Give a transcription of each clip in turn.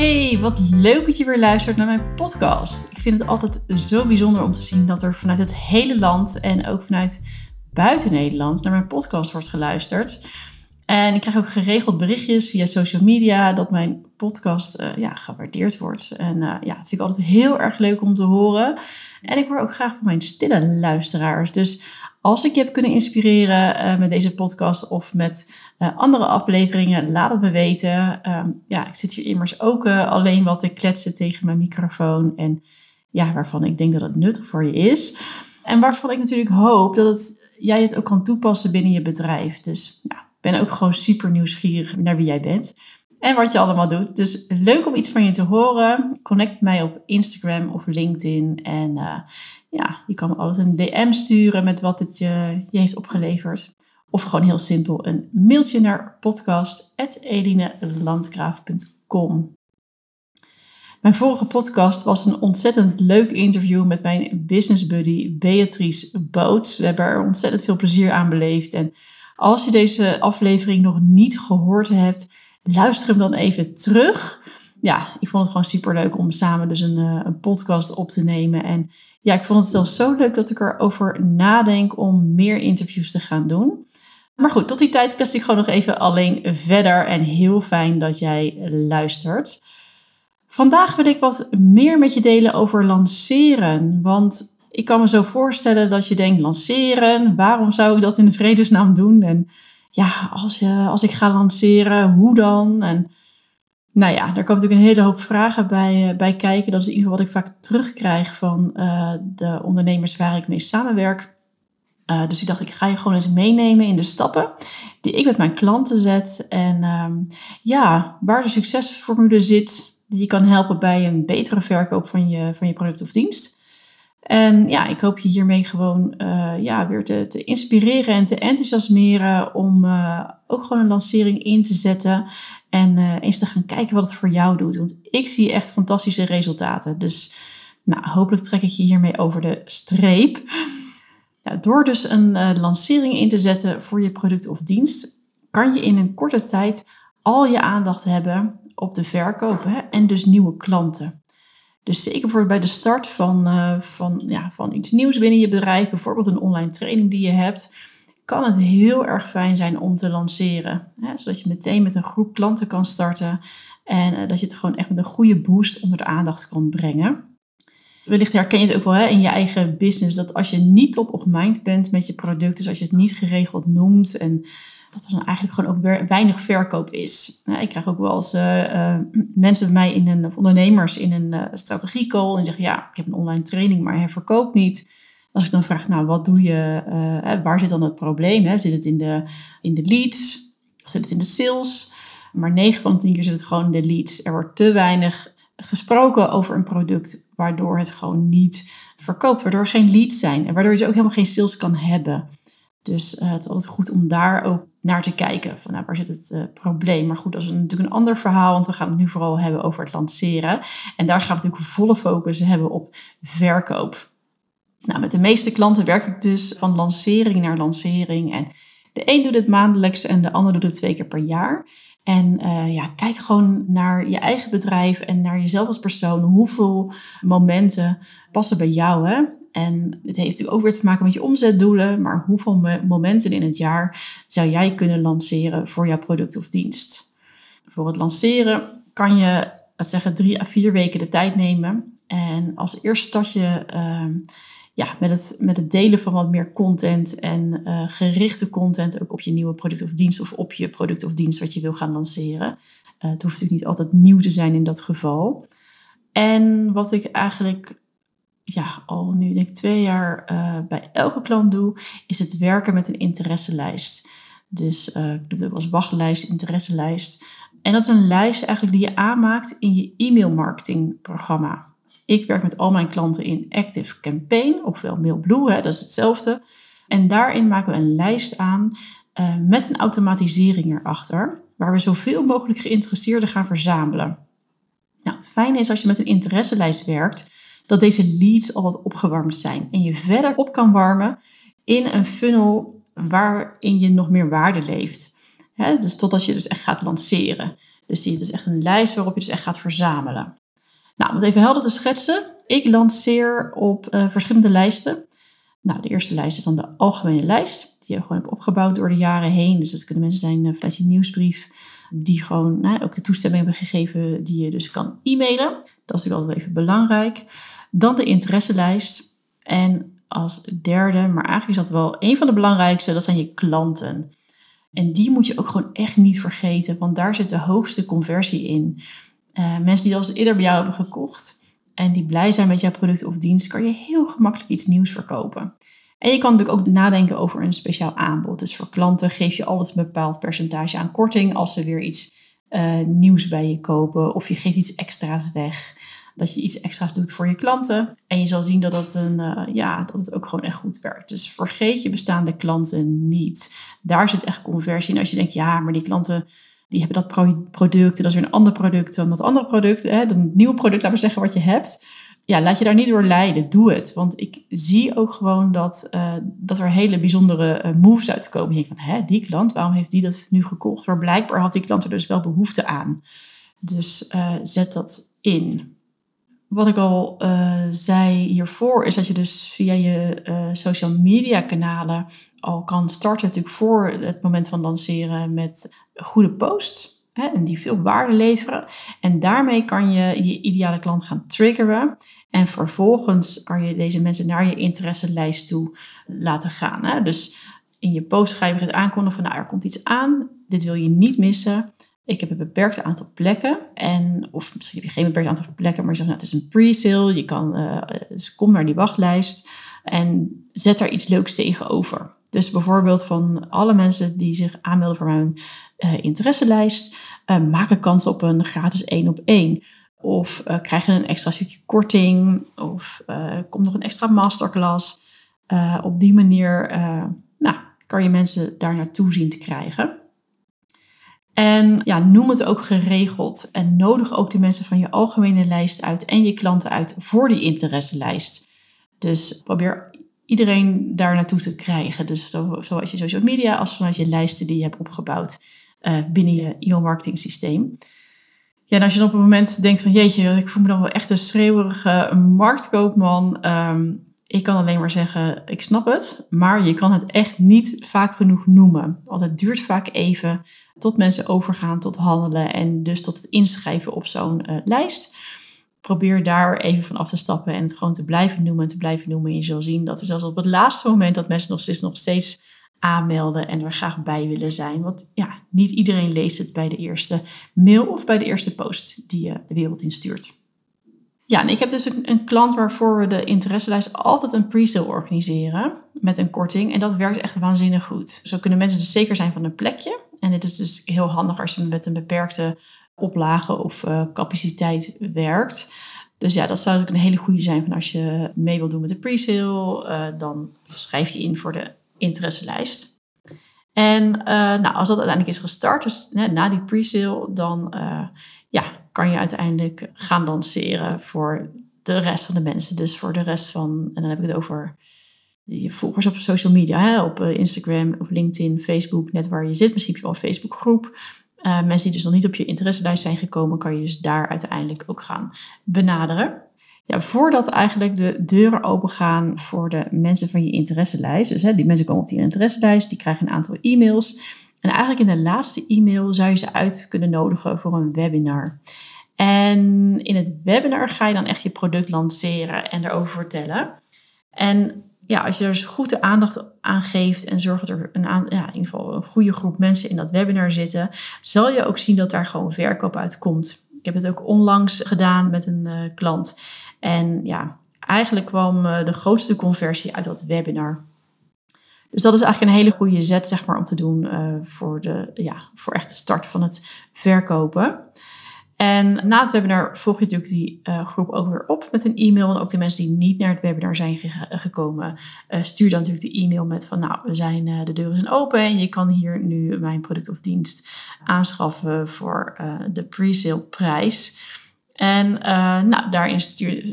Hey, wat leuk dat je weer luistert naar mijn podcast. Ik vind het altijd zo bijzonder om te zien dat er vanuit het hele land en ook vanuit buiten Nederland naar mijn podcast wordt geluisterd. En ik krijg ook geregeld berichtjes via social media dat mijn podcast uh, ja, gewaardeerd wordt. En uh, ja, vind ik altijd heel erg leuk om te horen. En ik hoor ook graag van mijn stille luisteraars. Dus als ik je heb kunnen inspireren uh, met deze podcast of met andere afleveringen, laat het me weten. Um, ja, ik zit hier immers ook alleen wat te kletsen tegen mijn microfoon. En ja, waarvan ik denk dat het nuttig voor je is. En waarvan ik natuurlijk hoop dat het, jij het ook kan toepassen binnen je bedrijf. Dus ja, ben ook gewoon super nieuwsgierig naar wie jij bent. En wat je allemaal doet. Dus leuk om iets van je te horen. Connect mij op Instagram of LinkedIn. En ja, je kan me altijd een DM sturen met wat het je, je heeft opgeleverd. Of gewoon heel simpel een mailtje naar podcast.elinelandgraaf.com. Mijn vorige podcast was een ontzettend leuk interview met mijn business buddy Beatrice Boot. We hebben er ontzettend veel plezier aan beleefd. En als je deze aflevering nog niet gehoord hebt, luister hem dan even terug. Ja, ik vond het gewoon super leuk om samen dus een, eh, een podcast op te nemen. En ja, ik vond het zelfs zo leuk dat ik erover nadenk om meer interviews te gaan doen. Maar goed, tot die tijd klets ik gewoon nog even alleen verder. En heel fijn dat jij luistert. Vandaag wil ik wat meer met je delen over lanceren. Want ik kan me zo voorstellen dat je denkt, lanceren, waarom zou ik dat in de vredesnaam doen? En ja, als, je, als ik ga lanceren, hoe dan? En nou ja, daar komt natuurlijk een hele hoop vragen bij, eh, bij kijken. Dat is in ieder geval wat ik vaak terugkrijg van uh, de ondernemers waar ik mee samenwerk. Uh, dus ik dacht, ik ga je gewoon eens meenemen in de stappen die ik met mijn klanten zet. En um, ja, waar de succesformule zit, die je kan helpen bij een betere verkoop van je, van je product of dienst. En ja, ik hoop je hiermee gewoon uh, ja, weer te, inspireren en te enthousiasmeren om uh, ook gewoon een lancering in te zetten. En uh, eens te gaan kijken wat het voor jou doet. Want ik zie echt fantastische resultaten. Dus nou, hopelijk trek ik je hiermee over de streep. Door dus een lancering in te zetten voor je product of dienst, kan je in een korte tijd al je aandacht hebben op de verkoop hè, en dus nieuwe klanten. Dus zeker bijvoorbeeld bij de start van, uh, van, ja, van iets nieuws binnen je bedrijf, bijvoorbeeld een online training die je hebt, kan het heel erg fijn zijn om te lanceren. Hè? Zodat je meteen met een groep klanten kan starten en uh, dat je het gewoon echt met een goede boost onder de aandacht kan brengen. Wellicht herken je het ook wel hè, in je eigen business, dat als je niet top of mind bent met je product, dus als je het niet geregeld noemt en dat er dan eigenlijk gewoon ook weinig verkoop is. ik krijg ook wel eens uh, mensen bij mij in een, of ondernemers in een uh, strategiecall en zeggen, ja, ik heb een online training, maar hij verkoopt niet. Als ik dan vraag, nou, wat doe je, waar zit dan het probleem? Hè? Zit het in de, in de leads? Zit het in de sales? Maar 9 van de 10 keer zit het gewoon in de leads. Er wordt te weinig gesproken over een product, waardoor het gewoon niet verkoopt, waardoor er geen leads zijn en waardoor je ook helemaal geen sales kan hebben. Dus het is altijd goed om daar ook naar te kijken. Van nou, waar zit het uh, probleem? Maar goed, dat is natuurlijk een ander verhaal, want we gaan het nu vooral hebben over het lanceren. En daar gaan we natuurlijk volle focus hebben op verkoop. Nou, met de meeste klanten werk ik dus van lancering naar lancering. En de een doet het maandelijks en de ander doet het twee keer per jaar. En uh, ja, kijk gewoon naar je eigen bedrijf en naar jezelf als persoon. Hoeveel momenten passen bij jou? Hè? En het heeft natuurlijk ook weer te maken met je omzetdoelen, maar hoeveel momenten in het jaar zou jij kunnen lanceren voor jouw product of dienst? Voor het lanceren kan je, laat zeggen, drie à vier weken de tijd nemen. En als eerste start je uh, ja, met, het, met het delen van wat meer content en uh, gerichte content ook op je nieuwe product of dienst of op je product of dienst wat je wil gaan lanceren. Uh, het hoeft natuurlijk niet altijd nieuw te zijn in dat geval. En wat ik eigenlijk ja, al nu denk ik twee jaar uh, bij elke klant doe, is het werken met een interesselijst. Dus ik doe dat als wachtlijst, interesselijst. En dat is een lijst eigenlijk die je aanmaakt in je e-mail marketing programma. Ik werk met al mijn klanten in Active Campaign, ofwel MailBlue, hè, dat is hetzelfde. En daarin maken we een lijst aan uh, met een automatisering erachter, waar we zoveel mogelijk geïnteresseerden gaan verzamelen. Nou, het fijne is als je met een interesselijst werkt, dat deze leads al wat opgewarmd zijn en je verder op kan warmen in een funnel waarin je nog meer waarde leeft. dus totdat je dus echt gaat lanceren. Dus die is echt een lijst waarop je dus echt gaat verzamelen. Nou, om het even helder te schetsen. Ik lanceer op uh, verschillende lijsten. Nou, de eerste lijst is dan de algemene lijst. Die je gewoon hebt opgebouwd door de jaren heen. Dus dat kunnen mensen zijn uh, vanuit je nieuwsbrief. Die gewoon nou, ook de toestemming hebben gegeven die je dus kan e-mailen. Dat is natuurlijk altijd even belangrijk. Dan de interesselijst. En als derde, maar eigenlijk is dat wel een van de belangrijkste, dat zijn je klanten. En die moet je ook gewoon echt niet vergeten, want daar zit de hoogste conversie in. Uh, mensen die al eens eerder bij jou hebben gekocht en die blij zijn met jouw product of dienst, kan je heel gemakkelijk iets nieuws verkopen. En je kan natuurlijk ook nadenken over een speciaal aanbod. Dus voor klanten geef je altijd een bepaald percentage aan korting als ze weer iets uh, nieuws bij je kopen of je geeft iets extra's weg dat je iets extra's doet voor je klanten. En je zal zien dat, dat, een, eh, ja, dat het ook gewoon echt goed werkt. Dus vergeet je bestaande klanten niet. Daar zit echt conversie in. Als je denkt, ja, maar die klanten die hebben dat product en dat is weer een ander product dan dat andere product. Hè, dan het nieuwe product, laat maar zeggen wat je hebt. Ja, laat je daar niet door leiden. Doe het. Want ik zie ook gewoon dat, uh, dat er hele bijzondere uh, moves uitkomen. Je denkt van, hè, die klant, waarom heeft die dat nu gekocht? Maar blijkbaar had die klant er dus wel behoefte aan. Dus zet dat in wat ik al zei hiervoor, is dat je dus via je social media kanalen al kan starten, natuurlijk voor het moment van lanceren, met goede posts. Hè, en die veel waarde leveren. En daarmee kan je je ideale klant gaan triggeren. En vervolgens kan je deze mensen naar je interesselijst toe laten gaan. Hè. Dus in je post ga je het aankondigen van, nou, er komt iets aan. Dit wil je niet missen. Ik heb een beperkt aantal plekken. En, of misschien heb je geen beperkt aantal plekken, maar je zegt, nou, het is een pre-sale. Je kan, uh, dus kom naar die wachtlijst en zet daar iets leuks tegenover. Dus bijvoorbeeld van alle mensen die zich aanmelden voor mijn interesselijst, uh, maken kans op een gratis één op één. Of uh, krijgen een extra stukje korting. Of komt nog een extra masterclass. op die manier nou, kan je mensen daar naartoe zien te krijgen. En ja, noem het ook geregeld. En nodig ook de mensen van je algemene lijst uit en je klanten uit voor die interesselijst. Dus probeer iedereen daar naartoe te krijgen. Dus zoals je social media als vanuit je lijsten die je hebt opgebouwd uh, binnen je e-mail marketing systeem. Ja, en als je dan op een moment denkt van jeetje, ik voel me dan wel echt een schreeuwerige marktkoopman. Um, ik kan alleen maar zeggen, ik snap het, maar je kan het echt niet vaak genoeg noemen. Want het duurt vaak even tot mensen overgaan tot handelen en dus tot het inschrijven op zo'n uh, lijst. Probeer daar even van af te stappen en het gewoon te blijven noemen en te blijven noemen. En je zal zien dat er zelfs op het laatste moment dat mensen nog steeds, nog steeds aanmelden en er graag bij willen zijn. Want ja, niet iedereen leest het bij de eerste mail of bij de eerste post die je de wereld instuurt. Ja, en ik heb dus een, een, klant waarvoor we de interesselijst altijd een pre-sale organiseren met een korting. En dat werkt echt waanzinnig goed. Zo kunnen mensen dus zeker zijn van een plekje. En dit is dus heel handig als je met een beperkte oplage of uh, capaciteit werkt. Dus ja, dat zou ook een hele goede zijn van als je mee wilt doen met de pre-sale. Uh, dan schrijf je in voor de interesselijst. En uh, nou, als dat uiteindelijk is gestart, dus na die pre-sale, dan ja, kan je uiteindelijk gaan lanceren voor de rest van de mensen. Dus voor de rest van, en dan heb ik het over je volgers op social media, hè, op eh, Instagram, LinkedIn, Facebook, net waar je zit. Misschien heb je wel een Facebookgroep. Uh, mensen die dus nog niet op je interesselijst zijn gekomen, kan je dus daar uiteindelijk ook gaan benaderen. Ja, voordat eigenlijk de deuren open gaan voor de mensen van je interesselijst. Dus hè, die mensen komen op die interesselijst, die krijgen een aantal e-mails. En eigenlijk in de laatste e-mail zou je ze uit kunnen nodigen voor een webinar. En in het webinar ga je dan echt je product lanceren en erover vertellen. En ja, als je er dus goed de aandacht aan geeft en zorgt dat er een, ja, in ieder geval een goede groep mensen in dat webinar zitten, zal je ook zien dat daar gewoon verkoop uit komt. Ik heb het ook onlangs gedaan met een uh, klant. En ja, eigenlijk kwam uh, de grootste conversie uit dat webinar. Dus dat is eigenlijk een hele goede zet zeg maar, om te doen voor, de, ja, voor echt de start van het verkopen. En na het webinar volg je natuurlijk die uh, groep ook weer op met een e-mail. En ook de mensen die niet naar het webinar zijn gekomen, stuur dan natuurlijk de e-mail met van nou, we zijn, de deuren zijn open en je kan hier nu mijn product of dienst aanschaffen voor de pre-sale prijs. En nou, daarin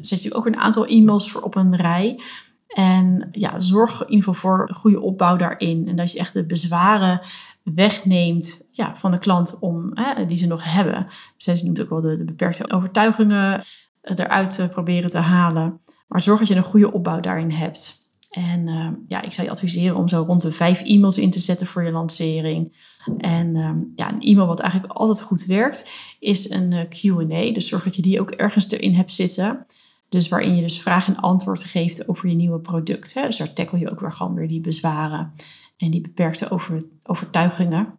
zet je ook een aantal e-mails voor op een rij. En ja, zorg in ieder geval voor een goede opbouw daarin. En dat je echt de bezwaren wegneemt ja, van de klant om, hè, die ze nog hebben. Zij noemt ook wel de, de beperkte overtuigingen eruit te proberen te halen. Maar zorg dat je een goede opbouw daarin hebt. En uh, ja, ik zou je adviseren om zo rond de vijf e-mails in te zetten voor je lancering. En uh, ja, een e-mail wat eigenlijk altijd goed werkt, is een uh, Q&A. Dus zorg dat je die ook ergens erin hebt zitten. Dus waarin je dus vraag en antwoord geeft over je nieuwe product. Hè? Dus daar tackle je ook weer gewoon weer die bezwaren en die beperkte over, overtuigingen.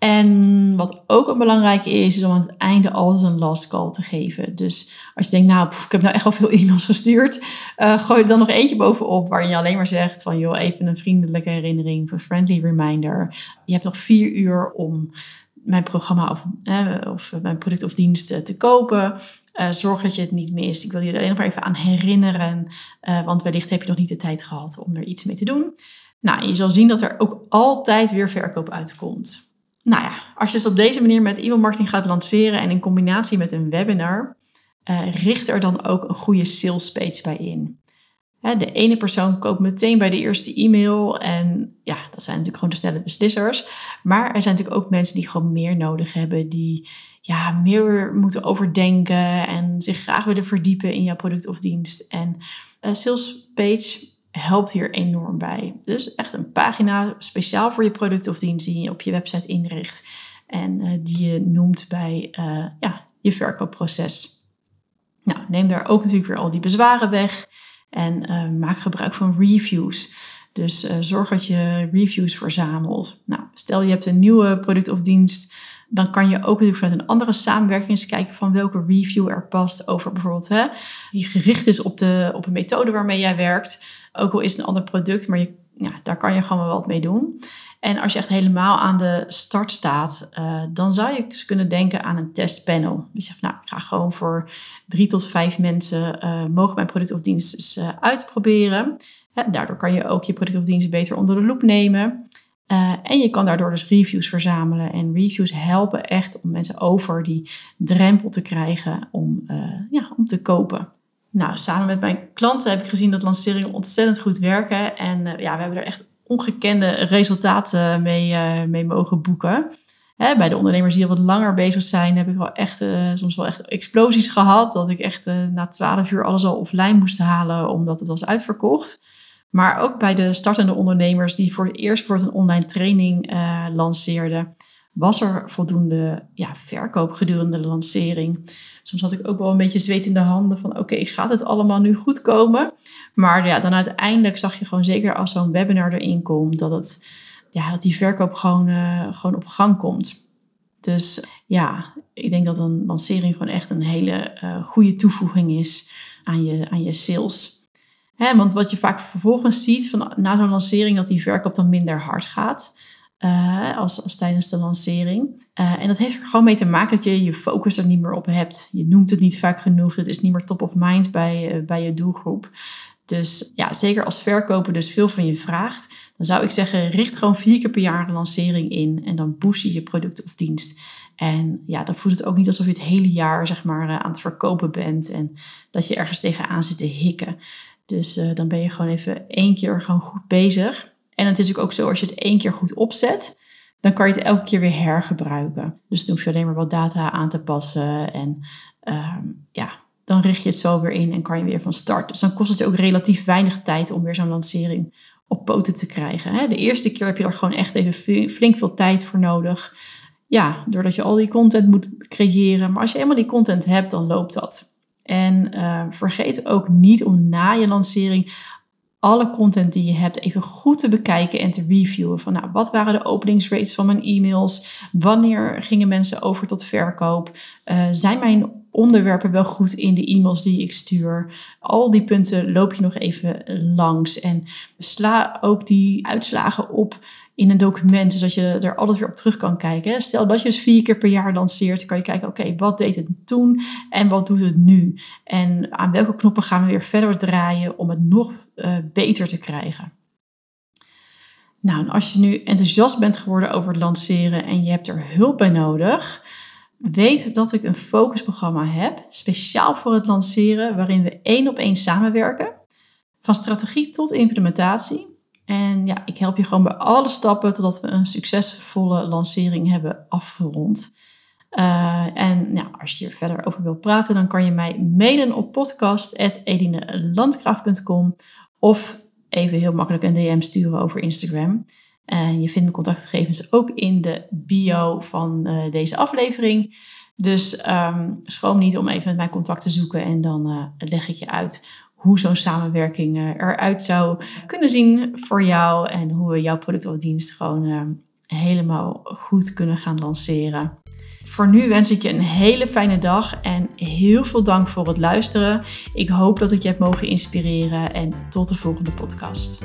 En wat ook een belangrijke is, is om aan het einde altijd een last call te geven. Dus als je denkt, nou, ik heb nou echt al veel e-mails gestuurd, uh, gooi er dan nog eentje bovenop waarin je alleen maar zegt van, joh, even een vriendelijke herinnering, een friendly reminder. Je hebt nog vier uur om mijn programma of, of mijn product of dienst te kopen. Uh, zorg dat je het niet mist. Ik wil je er alleen nog maar even aan herinneren, want wellicht heb je nog niet de tijd gehad om er iets mee te doen. Nou, je zal zien dat er ook altijd weer verkoop uitkomt. Nou ja, als je dus op deze manier met e-mail marketing gaat lanceren en in combinatie met een webinar, uh, richt er dan ook een goede sales page bij in. de ene persoon koopt meteen bij de eerste e-mail en ja, dat zijn natuurlijk gewoon de snelle beslissers. Maar er zijn natuurlijk ook mensen die gewoon meer nodig hebben, die ja, meer moeten overdenken en zich graag willen verdiepen in jouw product of dienst. En uh, sales page helpt hier enorm bij. Dus echt een pagina speciaal voor je product of dienst die je op je website inricht en uh, die je noemt bij uh, ja, je verkoopproces. Nou, neem daar ook natuurlijk weer al die bezwaren weg en uh, maak gebruik van reviews. Dus zorg dat je reviews verzamelt. Nou, stel je hebt een nieuwe product of dienst, dan kan je ook natuurlijk vanuit een andere samenwerking eens kijken van welke review er past over bijvoorbeeld hè, die gericht is op, de, op een methode waarmee jij werkt. Ook al is het een ander product, maar je, ja, daar kan je gewoon wel wat mee doen. En als je echt helemaal aan de start staat, uh, dan zou je eens kunnen denken aan een testpanel. Je zegt, nou, ik ga gewoon voor drie tot vijf mensen uh, mogen mijn product of dienst eens uh, uitproberen. daardoor kan je ook je product of dienst beter onder de loep nemen. En je kan daardoor dus reviews verzamelen. En reviews helpen echt om mensen over die drempel te krijgen om, ja, om te kopen. Nou, samen met mijn klanten heb ik gezien dat lanceringen ontzettend goed werken. En uh, ja, we hebben er echt ongekende resultaten mee, mee mogen boeken. Hè, bij de ondernemers die al wat langer bezig zijn, heb ik wel echt, soms wel echt explosies gehad. Dat ik echt na 12 uur alles al offline moest halen, omdat het was uitverkocht. Maar ook bij de startende ondernemers die voor het eerst voor een online training lanceerden was er voldoende ja, verkoop gedurende de lancering. Soms had ik ook wel een beetje zweet in de handen van oké, gaat het allemaal nu goed komen? Maar ja, dan uiteindelijk zag je gewoon zeker als zo'n webinar erin komt, dat, het, ja, dat die verkoop gewoon, uh, gewoon op gang komt. Dus ja, ik denk dat een lancering gewoon echt een hele uh, goede toevoeging is aan je, aan je sales. Want wat je vaak vervolgens ziet van, na zo'n lancering, dat die verkoop dan minder hard gaat. Uh, als, tijdens de lancering. Uh, en dat heeft er gewoon mee te maken dat je je focus er niet meer op hebt. Je noemt het niet vaak genoeg. Het is niet meer top of mind bij, uh, bij je doelgroep. Dus ja, zeker als verkoper dus veel van je vraagt, dan zou ik zeggen, richt gewoon vier keer per jaar een lancering in en dan boost je je product of dienst. En ja, dan voelt het ook niet alsof je het hele jaar zeg maar aan het verkopen bent en dat je ergens tegenaan zit te hikken. Dus dan ben je gewoon even één keer gewoon goed bezig. En het is ook, zo, als je het één keer goed opzet, dan kan je het elke keer weer hergebruiken. Dus dan hoef je alleen maar wat data aan te passen. En ehm, ja, dan richt je het zo weer in en kan je weer van start. Dus dan kost het ook relatief weinig tijd om weer zo'n lancering op poten te krijgen. De eerste keer heb je er gewoon echt even flink veel tijd voor nodig. Ja, doordat je al die content moet creëren. Maar als je eenmaal die content hebt, dan loopt dat. En uh, vergeet ook niet om na je lancering alle content die je hebt even goed te bekijken en te reviewen. Van nou, wat waren de openingsrates van mijn e-mails? Wanneer gingen mensen over tot verkoop? Uh, zijn mijn onderwerpen wel goed in de e-mails die ik stuur? Al die punten loop je nog even langs. En sla ook die uitslagen op in een document, zodat je er altijd weer op terug kan kijken. Stel dat je dus vier keer per jaar lanceert, kan je kijken, oké, wat deed het toen en wat doet het nu? En aan welke knoppen gaan we weer verder draaien om het nog uh, beter te krijgen? Nou, en als je nu enthousiast bent geworden over het lanceren en je hebt er hulp bij nodig, weet dat ik een focusprogramma heb, speciaal voor het lanceren, waarin we één op één samenwerken, van strategie tot implementatie. En ja, ik help je gewoon bij alle stappen totdat we een succesvolle lancering hebben afgerond. Uh, en als je hier verder over wilt praten, dan kan je mij mailen op podcast.edinelandgraaf.com of even heel makkelijk een DM sturen over Instagram. En je vindt mijn contactgegevens ook in de bio van uh, deze aflevering. Dus um, schroom niet om even met mij contact te zoeken en dan uh, leg ik je uit hoe zo'n samenwerking uh, eruit zou kunnen zien voor jou en hoe we jouw product of dienst gewoon helemaal goed kunnen gaan lanceren. Voor nu wens ik je een hele fijne dag en heel veel dank voor het luisteren. Ik hoop dat ik je heb mogen inspireren en tot de volgende podcast.